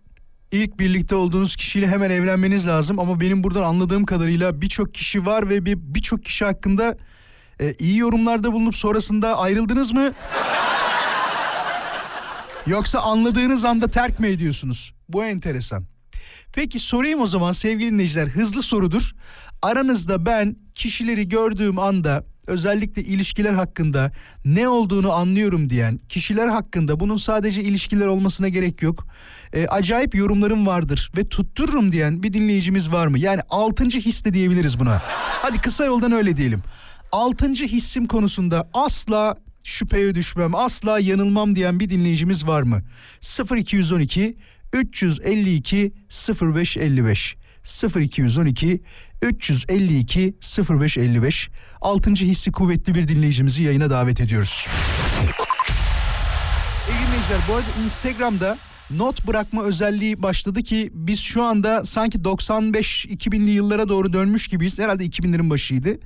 ilk birlikte olduğunuz kişiyle hemen evlenmeniz lazım ama benim buradan anladığım kadarıyla birçok kişi var ve bir birçok kişi hakkında e, iyi yorumlarda bulunup sonrasında ayrıldınız mı? Yoksa anladığınız anda terk mi ediyorsunuz? Bu enteresan. Peki sorayım o zaman sevgili dinleyiciler hızlı sorudur. Aranızda ben kişileri gördüğüm anda özellikle ilişkiler hakkında ne olduğunu anlıyorum diyen kişiler hakkında bunun sadece ilişkiler olmasına gerek yok. E, acayip yorumlarım vardır ve tuttururum diyen bir dinleyicimiz var mı? Yani altıncı his de diyebiliriz buna. Hadi kısa yoldan öyle diyelim. Altıncı hissim konusunda asla şüpheye düşmem, asla yanılmam diyen bir dinleyicimiz var mı? 0212 352 0555 0212 352 0555 altıncı hissi kuvvetli bir dinleyicimizi yayına davet ediyoruz. İyi dinleyiciler bu arada Instagram'da not bırakma özelliği başladı ki biz şu anda sanki 95-2000'li yıllara doğru dönmüş gibiyiz. Herhalde 2000'lerin başıydı.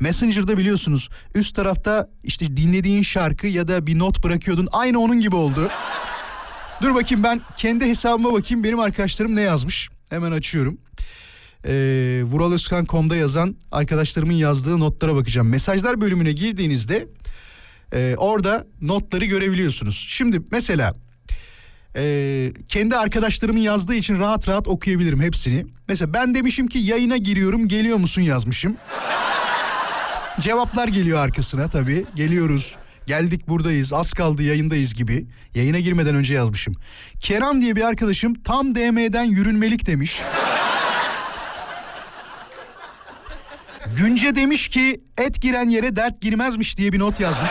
Messenger'da biliyorsunuz üst tarafta işte dinlediğin şarkı ya da bir not bırakıyordun. Aynı onun gibi oldu. Dur bakayım ben kendi hesabıma bakayım benim arkadaşlarım ne yazmış. Hemen açıyorum. E, vuraloskan.com'da yazan arkadaşlarımın yazdığı notlara bakacağım. Mesajlar bölümüne girdiğinizde e, orada notları görebiliyorsunuz. Şimdi mesela e, kendi arkadaşlarımın yazdığı için rahat rahat okuyabilirim hepsini. Mesela ben demişim ki yayına giriyorum geliyor musun yazmışım. Cevaplar geliyor arkasına tabii. Geliyoruz. Geldik buradayız. Az kaldı yayındayız gibi. Yayına girmeden önce yazmışım. Kenan diye bir arkadaşım tam DM'den yürünmelik demiş. Günce demiş ki et giren yere dert girmezmiş diye bir not yazmış.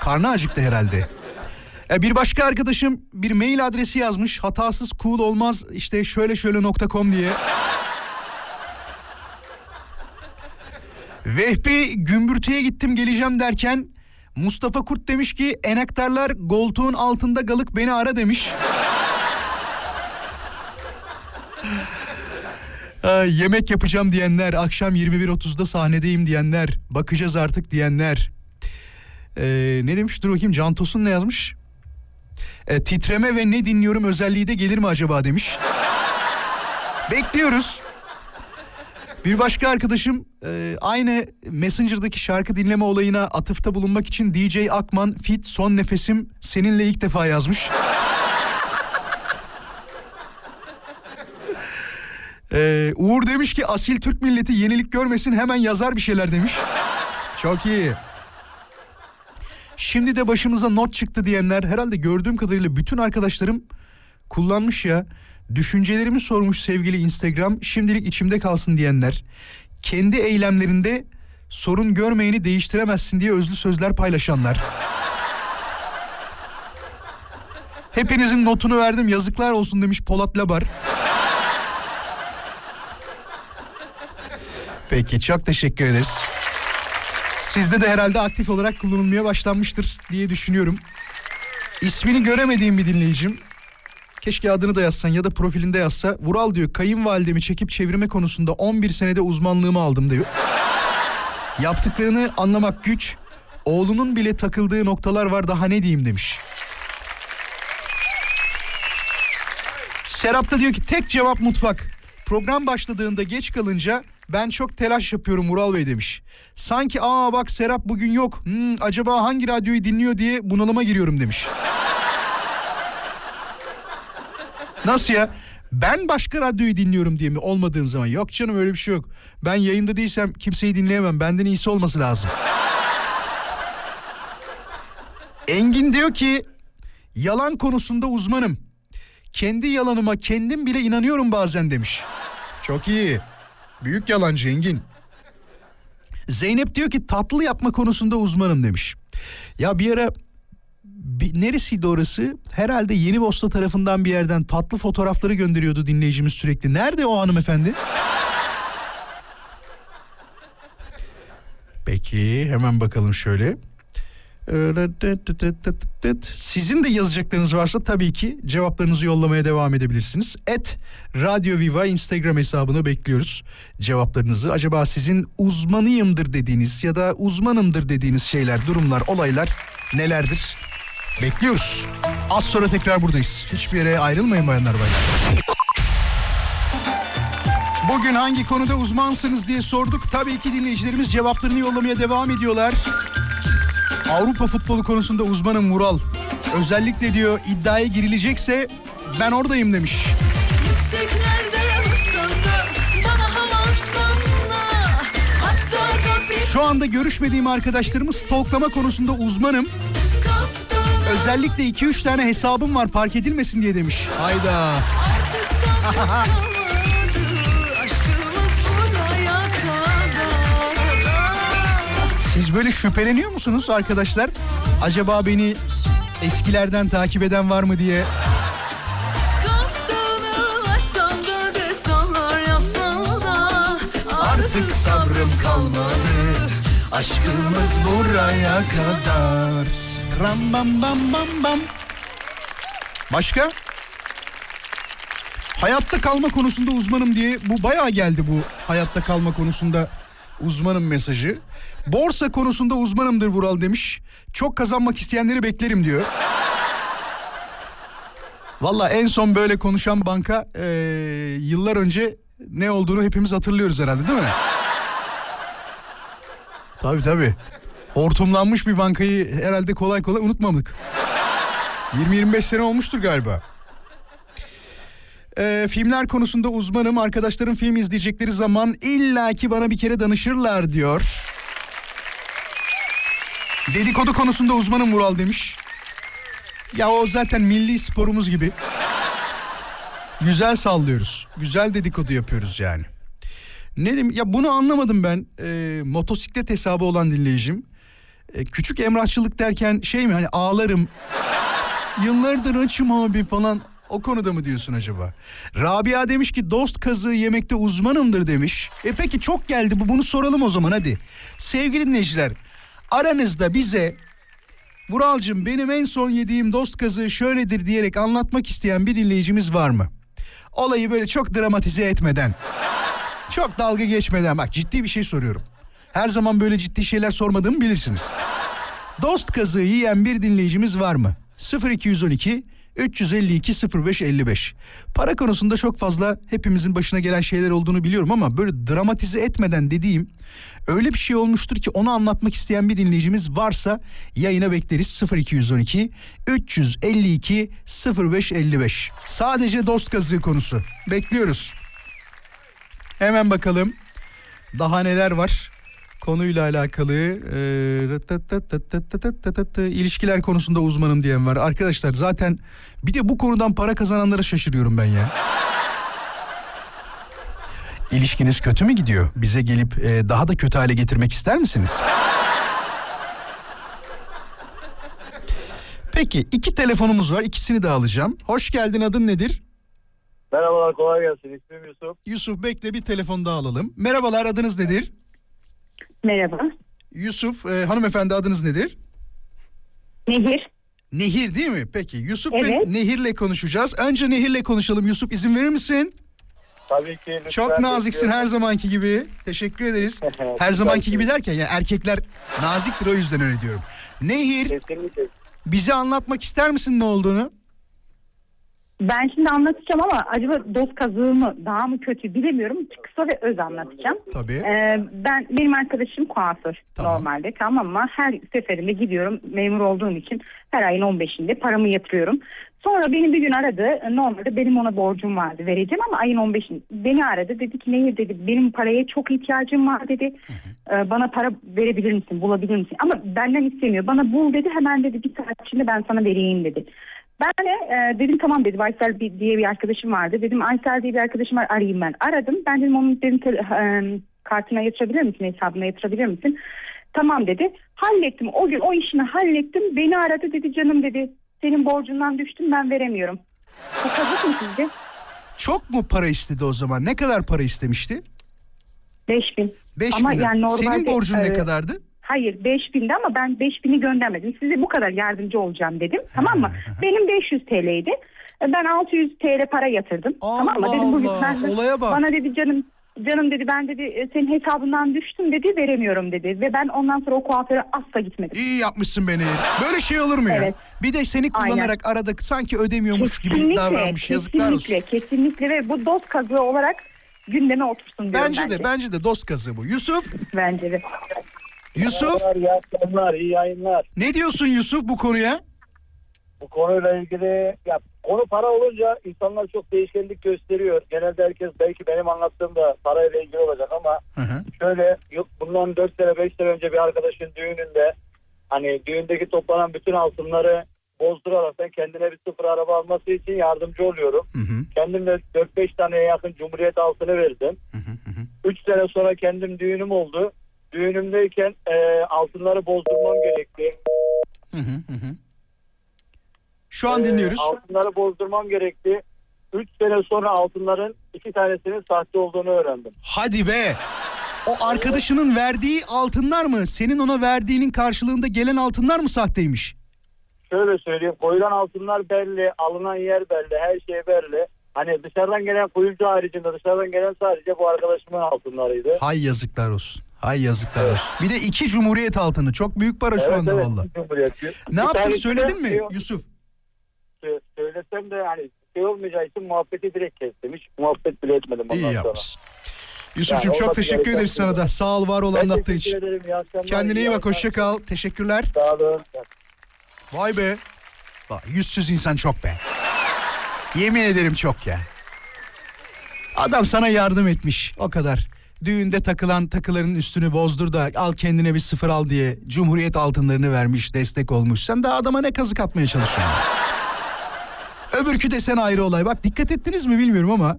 Karnı acıktı herhalde. E, bir başka arkadaşım bir mail adresi yazmış. Hatasız cool olmaz işte şöyle şöyle nokta com diye. Vehbi gümbürtüye gittim geleceğim derken Mustafa Kurt demiş ki enektarlar koltuğun altında galık beni ara demiş. Yemek yapacağım diyenler, akşam 21.30'da sahnedeyim diyenler, bakacağız artık diyenler. Ee, ne demiş dur bakayım Can Tosun ne yazmış? Ee, titreme ve ne dinliyorum özelliği de gelir mi acaba demiş. Bekliyoruz. Bir başka arkadaşım e, aynı Messenger'daki şarkı dinleme olayına atıfta bulunmak için DJ Akman Fit Son Nefesim seninle ilk defa yazmış. Ee, Uğur demiş ki asil Türk milleti yenilik görmesin hemen yazar bir şeyler demiş. Çok iyi. Şimdi de başımıza not çıktı diyenler herhalde gördüğüm kadarıyla bütün arkadaşlarım kullanmış ya. Düşüncelerimi sormuş sevgili Instagram şimdilik içimde kalsın diyenler. Kendi eylemlerinde sorun görmeyeni değiştiremezsin diye özlü sözler paylaşanlar. Hepinizin notunu verdim yazıklar olsun demiş Polat Labar. Peki çok teşekkür ederiz. Sizde de herhalde aktif olarak kullanılmaya başlanmıştır diye düşünüyorum. İsmini göremediğim bir dinleyicim. Keşke adını da yazsan ya da profilinde yazsa. Vural diyor kayınvalidemi çekip çevirme konusunda 11 senede uzmanlığımı aldım diyor. Yaptıklarını anlamak güç. Oğlunun bile takıldığı noktalar var daha ne diyeyim demiş. Serap da diyor ki tek cevap mutfak. Program başladığında geç kalınca ben çok telaş yapıyorum Vural Bey demiş. Sanki aa bak Serap bugün yok. Hmm, acaba hangi radyoyu dinliyor diye bunalıma giriyorum demiş. Nasıl ya? Ben başka radyoyu dinliyorum diye mi olmadığım zaman? Yok canım öyle bir şey yok. Ben yayında değilsem kimseyi dinleyemem. Benden iyisi olması lazım. Engin diyor ki yalan konusunda uzmanım. Kendi yalanıma kendim bile inanıyorum bazen demiş. Çok iyi. Büyük yalancı Engin. Zeynep diyor ki tatlı yapma konusunda uzmanım demiş. Ya bir ara bir, neresiydi orası? Herhalde Yeni Bosta tarafından bir yerden tatlı fotoğrafları gönderiyordu dinleyicimiz sürekli. Nerede o hanımefendi? Peki hemen bakalım şöyle. Sizin de yazacaklarınız varsa tabii ki cevaplarınızı yollamaya devam edebilirsiniz. Et Radyo Viva Instagram hesabını bekliyoruz cevaplarınızı. Acaba sizin uzmanıyımdır dediğiniz ya da uzmanımdır dediğiniz şeyler, durumlar, olaylar nelerdir? Bekliyoruz. Az sonra tekrar buradayız. Hiçbir yere ayrılmayın bayanlar baylar. Bugün hangi konuda uzmansınız diye sorduk. Tabii ki dinleyicilerimiz cevaplarını yollamaya devam ediyorlar. Avrupa futbolu konusunda uzmanım Mural. Özellikle diyor iddiaya girilecekse ben oradayım demiş. Şu anda görüşmediğim arkadaşlarımı stalklama konusunda uzmanım. Özellikle 2-3 tane hesabım var park edilmesin diye demiş. Hayda. Siz böyle şüpheleniyor musunuz arkadaşlar? Acaba beni eskilerden takip eden var mı diye. Artık sabrım kalmadı. Aşkımız buraya kadar. Ram bam bam bam bam. Başka? Hayatta kalma konusunda uzmanım diye bu bayağı geldi bu hayatta kalma konusunda uzmanım mesajı. Borsa konusunda uzmanımdır Vural demiş. Çok kazanmak isteyenleri beklerim diyor. Valla en son böyle konuşan banka e, yıllar önce ne olduğunu hepimiz hatırlıyoruz herhalde değil mi? tabii tabii. Hortumlanmış bir bankayı herhalde kolay kolay unutmadık. 20-25 sene olmuştur galiba. Ee, filmler konusunda uzmanım. Arkadaşlarım film izleyecekleri zaman illaki bana bir kere danışırlar diyor. Dedikodu konusunda uzmanım Vural demiş. Ya o zaten milli sporumuz gibi. Güzel sallıyoruz. Güzel dedikodu yapıyoruz yani. Ne diyeyim ya bunu anlamadım ben. Ee, motosiklet hesabı olan dinleyicim. Ee, küçük emrahçılık derken şey mi hani ağlarım. Yıllardır açım abi falan. O konuda mı diyorsun acaba? Rabia demiş ki dost kazığı yemekte uzmanımdır demiş. E peki çok geldi bu bunu soralım o zaman hadi. Sevgili dinleyiciler aranızda bize Vuralcığım benim en son yediğim dost kazığı şöyledir diyerek anlatmak isteyen bir dinleyicimiz var mı? Olayı böyle çok dramatize etmeden, çok dalga geçmeden bak ciddi bir şey soruyorum. Her zaman böyle ciddi şeyler sormadığımı bilirsiniz. Dost kazığı yiyen bir dinleyicimiz var mı? 0212 352 0555. Para konusunda çok fazla hepimizin başına gelen şeyler olduğunu biliyorum ama böyle dramatize etmeden dediğim öyle bir şey olmuştur ki onu anlatmak isteyen bir dinleyicimiz varsa yayına bekleriz 0212 352 0555. Sadece dost kazığı konusu. Bekliyoruz. Hemen bakalım daha neler var konuyla alakalı e, ilişkiler konusunda uzmanım diyen var. Arkadaşlar zaten bir de bu konudan para kazananlara şaşırıyorum ben ya. İlişkiniz kötü mü gidiyor? Bize gelip e, daha da kötü hale getirmek ister misiniz? Peki iki telefonumuz var ikisini de alacağım. Hoş geldin adın nedir? Merhabalar kolay gelsin. İsmim Yusuf. Yusuf bekle bir telefon daha alalım. Merhabalar adınız nedir? Merhaba. Yusuf e, hanımefendi adınız nedir? Nehir. Nehir değil mi? Peki Yusuf Evet. ve Nehir'le konuşacağız. Önce Nehir'le konuşalım. Yusuf izin verir misin? Tabii ki. lütfen Çok naziksin her zamanki gibi. Teşekkür ederiz. her zamanki gibi derken yani erkekler naziktir o yüzden öyle diyorum. Nehir Kesinlikle. bize anlatmak ister misin ne olduğunu? Ben şimdi anlatacağım ama acaba dost kazığı mı daha mı kötü bilemiyorum. Kısa ve öz anlatacağım. Tabii. Ee, ben benim arkadaşım kuaför Tamam. normalde tamam mı? Her seferinde gidiyorum memur olduğum için her ayın 15'inde paramı yatırıyorum. Sonra beni bir gün aradı. Normalde benim ona borcum vardı vereceğim ama ayın 15'inde beni aradı. Dedi ki Nehir dedi benim paraya çok ihtiyacım var dedi. Ee, bana para verebilir misin bulabilir misin? Ama benden istemiyor. Bana bul dedi hemen dedi bir saat içinde ben sana vereyim dedi. Ben de e, dedim tamam dedim Aysel bir- diye bir arkadaşım vardı. Dedim Aysel diye bir arkadaşım var arayayım ben. Aradım. Ben dedim onun dedim e, kartına yatırabilir misin hesabına yatırabilir misin? Tamam dedi. Hallettim. O gün o işini hallettim. Beni aradı dedi canım dedi. Senin borcundan düştüm ben veremiyorum. Kazık mı sizce? Çok mu para istedi o zaman? Ne kadar para istemişti? 5000. 5 Ama bin yani normalde, Senin borcun ne e, kadardı? Hayır 5000'di ama ben 5000'i göndermedim. Size bu kadar yardımcı olacağım dedim. Tamam mı? Benim 500 TL'ydi. Ben 600 TL para yatırdım. Allah tamam mı? Dedim bugün Allah, olaya bak. bana dedi canım canım dedi ben dedi e, senin hesabından düştüm dedi veremiyorum dedi. Ve ben ondan sonra o kuaföre asla gitmedim. İyi yapmışsın beni. Böyle şey olur mu ya? Evet. Bir de seni kullanarak arada sanki ödemiyormuş gibi davranmış. Yazıklar olsun. kesinlikle, kesinlikle ve bu dost kazığı olarak gündeme otursun diyorum Bence de bence de dost kazığı bu. Yusuf, Bence de. Yusuf iyi akşamlar, iyi yayınlar. ne diyorsun Yusuf bu konuya? Bu konuyla ilgili ya konu para olunca insanlar çok değişkenlik gösteriyor. Genelde herkes belki benim anlattığım da parayla ilgili olacak ama Hı hı. şöyle bundan 4 sene 5 sene önce bir arkadaşın düğününde hani düğündeki toplanan bütün altınları bozdurarak ben kendine bir sıfır araba alması için yardımcı oluyorum. Hı hı. Kendim de 4-5 taneye yakın Cumhuriyet altını verdim. Hı hı. 3 sene sonra kendim düğünüm oldu. Düğünümdeyken e, altınları bozdurmam gerekti. Hı hı hı. Şu an Ee, dinliyoruz. altınları bozdurmam gerekti. 3 sene sonra altınların iki tanesinin sahte olduğunu öğrendim. Hadi be. O arkadaşının verdiği altınlar mı? Senin ona verdiğinin karşılığında gelen altınlar mı sahteymiş? Şöyle söyleyeyim koyulan altınlar belli, alınan yer belli, her şey belli. Hani dışarıdan gelen kuyumcu haricinde dışarıdan gelen sadece bu arkadaşımın altınlarıydı. Hay yazıklar olsun. Hay yazıklar olsun. Bir de iki cumhuriyet altını. Çok büyük para şu anda valla. Cumhuriyet. Ne yaptın söyledin mi diyor- Yusuf? Sö- söylesem de hani şey olmayacağı için muhabbeti direkt kestim. Hiç muhabbet bile etmedim ondan İyi sonra. yapmışsın. Yusuf'cum Yani çok teşekkür ederiz şey sana da. Sağ ol var ol Ben anlattığın için. ederim. Kendine iyi bak hoşça kal. Teşekkürler. Sağ olun. Vay be. Bak, yüzsüz insan çok be. Yemin ederim çok ya. Adam sana yardım etmiş o kadar. Düğünde takılan takıların üstünü bozdur da al kendine bir sıfır al diye Cumhuriyet altınlarını vermiş destek olmuş. Sen daha adama ne kazık atmaya çalışıyorsun? Öbürkü desen ayrı olay. Bak dikkat ettiniz mi bilmiyorum ama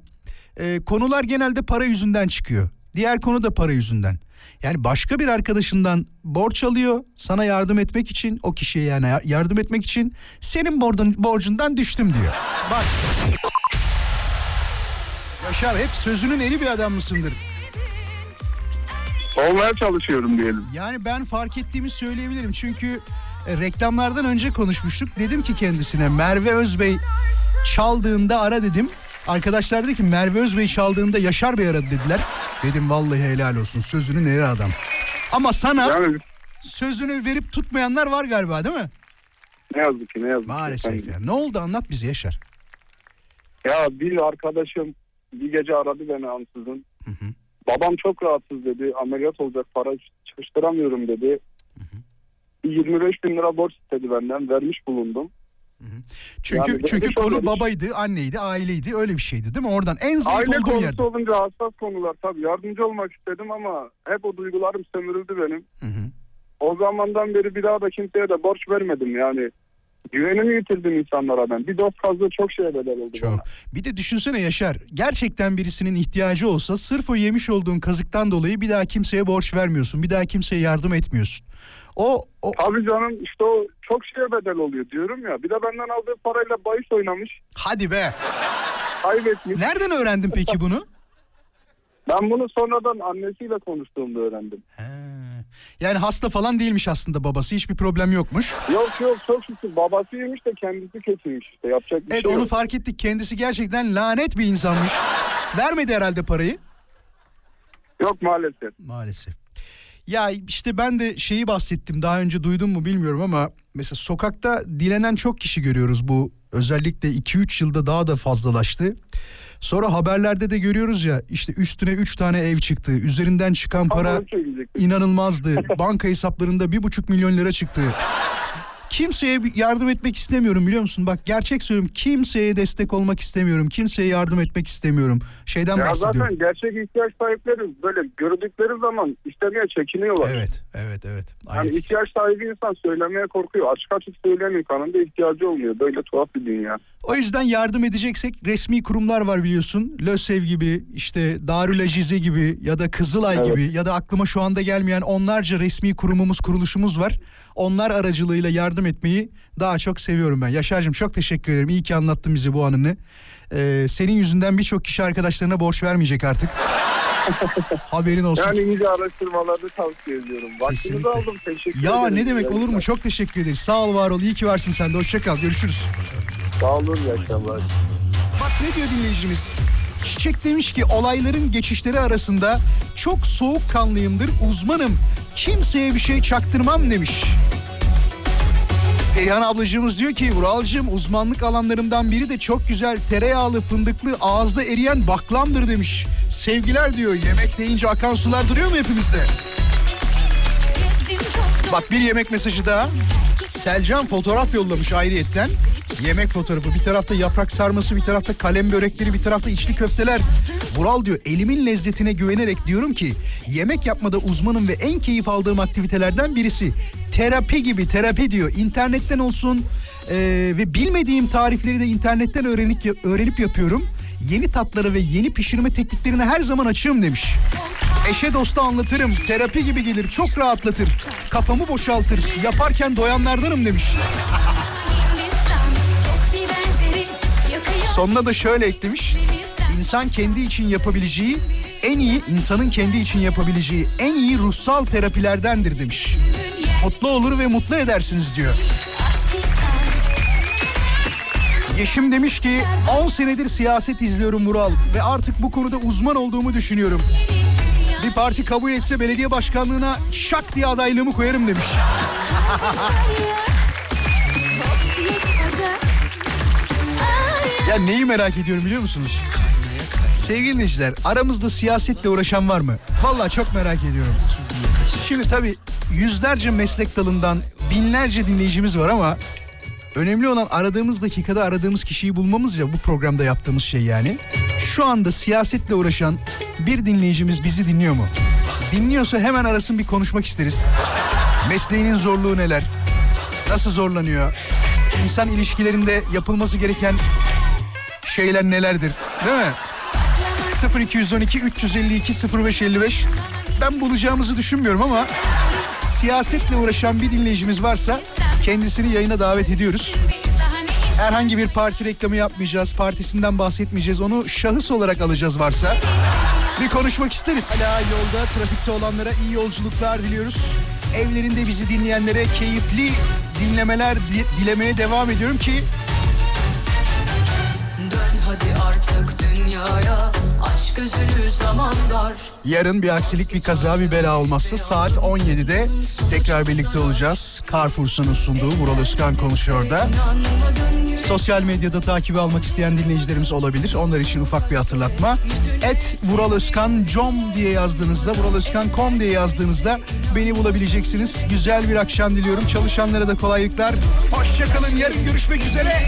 e, konular genelde para yüzünden çıkıyor. Diğer konu da para yüzünden. Yani başka bir arkadaşından borç alıyor sana yardım etmek için o kişiye yani yardım etmek için senin borcun, borcundan düştüm diyor. Bak. Yaşar hep sözünün eri bir adam mısındır? Olmaya çalışıyorum diyelim. Yani ben fark ettiğimi söyleyebilirim. Çünkü e, reklamlardan önce konuşmuştuk. Dedim ki kendisine Merve Özbey çaldığında ara dedim. Arkadaşlar dedi ki Merve Özbey çaldığında Yaşar Bey aradı dediler. Dedim vallahi helal olsun sözünü nere adam. Ama sana Yani sözünü verip tutmayanlar var galiba değil mi? ne yazık ki ne yazık ki. Maalesef ya. Ne oldu anlat bize Yaşar. Ya bir arkadaşım bir gece aradı beni ansızın. Hı hı. Babam çok rahatsız dedi. Ameliyat olacak para çıkıştıramıyorum dedi. Bir 25 bin lira borç istedi benden. Vermiş bulundum. Çünkü Yani çünkü konu bir- babaydı, anneydi, aileydi öyle bir şeydi değil mi? Oradan en zayıf Aile olduğun konusu yerde. olunca hassas konular tabii. Yardımcı olmak istedim ama hep o duygularım sömürüldü benim. Hı hı. O zamandan beri bir daha da kimseye de borç vermedim yani. Güvenimi yitirdim insanlara ben. Bir dost fazla çok şeye bedel oldu bana. Çok. Bir de düşünsene Yaşar. Gerçekten birisinin ihtiyacı olsa sırf o yemiş olduğun kazıktan dolayı bir daha kimseye borç vermiyorsun. Bir daha kimseye yardım etmiyorsun. O, o Tabii canım işte o çok şeye bedel oluyor diyorum ya. Bir de benden aldığı parayla bahis oynamış. hadi be. Kaybetmiş. Nereden öğrendin peki bunu? Ben bunu sonradan annesiyle konuştuğumda öğrendim. He. Yani hasta falan değilmiş aslında babası. Hiçbir problem yokmuş. Yok yok çok şükür babasıymış da kendisi kötüymüş işte yapacak bir Evet şey onu yok. fark ettik. Kendisi gerçekten lanet bir insanmış. Vermedi herhalde parayı. Yok maalesef. Maalesef. Ya işte ben de şeyi bahsettim daha önce duydun mu bilmiyorum ama mesela sokakta dilenen çok kişi görüyoruz bu özellikle 2-3 yılda daha da fazlalaştı. Sonra haberlerde de görüyoruz ya işte üstüne 3 tane ev çıktı üzerinden çıkan para inanılmazdı. Banka hesaplarında bir buçuk milyon lira çıktı. Kimseye yardım etmek istemiyorum biliyor musun? Bak gerçek söylüyorum kimseye destek olmak istemiyorum. Kimseye yardım etmek istemiyorum. Şeyden Ya bahsediyorum. zaten gerçek ihtiyaç sahipleri böyle gördükleri zaman istemeye çekiniyorlar. Evet, evet, evet. Yani Aynen. ihtiyaç sahibi insan söylemeye korkuyor. Açık açık söyleyen insanın da ihtiyacı olmuyor. Böyle tuhaf bir dünya. O yüzden yardım edeceksek resmi kurumlar var biliyorsun. LÖSEV gibi, işte Darül Acize gibi ya da Kızılay Evet. gibi ya da aklıma şu anda gelmeyen onlarca resmi kurumumuz, kuruluşumuz var. Onlar aracılığıyla yardım etmeyi daha çok seviyorum ben. Yaşar'cığım çok teşekkür ederim. İyi ki anlattın bize bu anını. Ee, senin yüzünden birçok kişi arkadaşlarına borç vermeyecek artık. Haberin olsun. Yani iyice araştırmalarını tavsiye ediyorum. Vaktinizi aldım. Teşekkür ya ederim. ne demek olur mu? Çok teşekkür ederiz. Sağ ol var ol. İyi ki varsın sen de. Hoşça kal. Görüşürüz. Sağ olun. iyi akşamlar. Bak ne diyor dinleyicimiz? Çiçek demiş ki olayların geçişleri arasında çok soğukkanlıyımdır uzmanım. Kimseye bir şey çaktırmam demiş. Perihan ablacığımız diyor ki Vuralcığım uzmanlık alanlarımdan biri de çok güzel tereyağlı fındıklı ağızda eriyen baklamdır demiş. Sevgiler diyor yemek deyince akan sular duruyor mu hepimizde? Bak bir yemek mesajı daha. Selcan fotoğraf yollamış ayrıyetten. Yemek fotoğrafı. Bir tarafta yaprak sarması, bir tarafta kalem börekleri, bir tarafta içli köfteler. Vural diyor elimin lezzetine güvenerek diyorum ki yemek yapmada uzmanım ve en keyif aldığım aktivitelerden birisi. Terapi gibi terapi diyor. İnternetten olsun eee, ve bilmediğim tarifleri de internetten öğrenip öğrenip yapıyorum. Yeni tatları ve yeni pişirme tekniklerine her zaman açığım demiş. Eşe dosta anlatırım. Terapi gibi gelir. Çok rahatlatır. Kafamı boşaltır. Yaparken doyanlardanım demiş. Sonuna da şöyle eklemiş. İnsan kendi için yapabileceği en iyi, insanın kendi için yapabileceği en iyi ruhsal terapilerdendir demiş. Mutlu olur ve mutlu edersiniz diyor. Yeşim demiş ki 10 senedir siyaset izliyorum Mural ve artık bu konuda uzman olduğumu düşünüyorum. Bir parti kabul etse belediye başkanlığına şak diye adaylığımı koyarım demiş. Ya neyi merak ediyorum biliyor musunuz? Sevgili dinleyiciler aramızda siyasetle uğraşan var mı? Vallahi çok merak ediyorum. Şimdi tabii yüzlerce meslek dalından binlerce dinleyicimiz var ama önemli olan aradığımız dakikada aradığımız kişiyi bulmamız ya bu programda yaptığımız şey yani. Şu anda siyasetle uğraşan bir dinleyicimiz bizi dinliyor mu? Dinliyorsa hemen arasın bir konuşmak isteriz. Mesleğinin zorluğu neler? Nasıl zorlanıyor? İnsan ilişkilerinde yapılması gereken şeyler nelerdir? Değil mi? 0212 352 0555 ben bulacağımızı düşünmüyorum ama siyasetle uğraşan bir dinleyicimiz varsa kendisini yayına davet ediyoruz. Herhangi bir parti reklamı yapmayacağız, partisinden bahsetmeyeceğiz. Onu şahıs olarak alacağız varsa. Bir konuşmak isteriz. Hala yolda, trafikte olanlara iyi yolculuklar diliyoruz. Evlerinde bizi dinleyenlere keyifli dinlemeler di- dilemeye devam ediyorum ki dünyaya Aç gözünü zaman dar Yarın bir aksilik bir kaza bir bela olmazsa saat 17'de tekrar birlikte olacağız. Carrefour'un sunduğu Vural Özkan konuşuyor da. Sosyal medyada takibi almak isteyen dinleyicilerimiz olabilir. Onlar için ufak bir hatırlatma. Et Vural Özkan com diye yazdığınızda, vuralözkan.com diye yazdığınızda beni bulabileceksiniz. Güzel bir akşam diliyorum. Çalışanlara da kolaylıklar. Hoşçakalın. Yarın görüşmek üzere.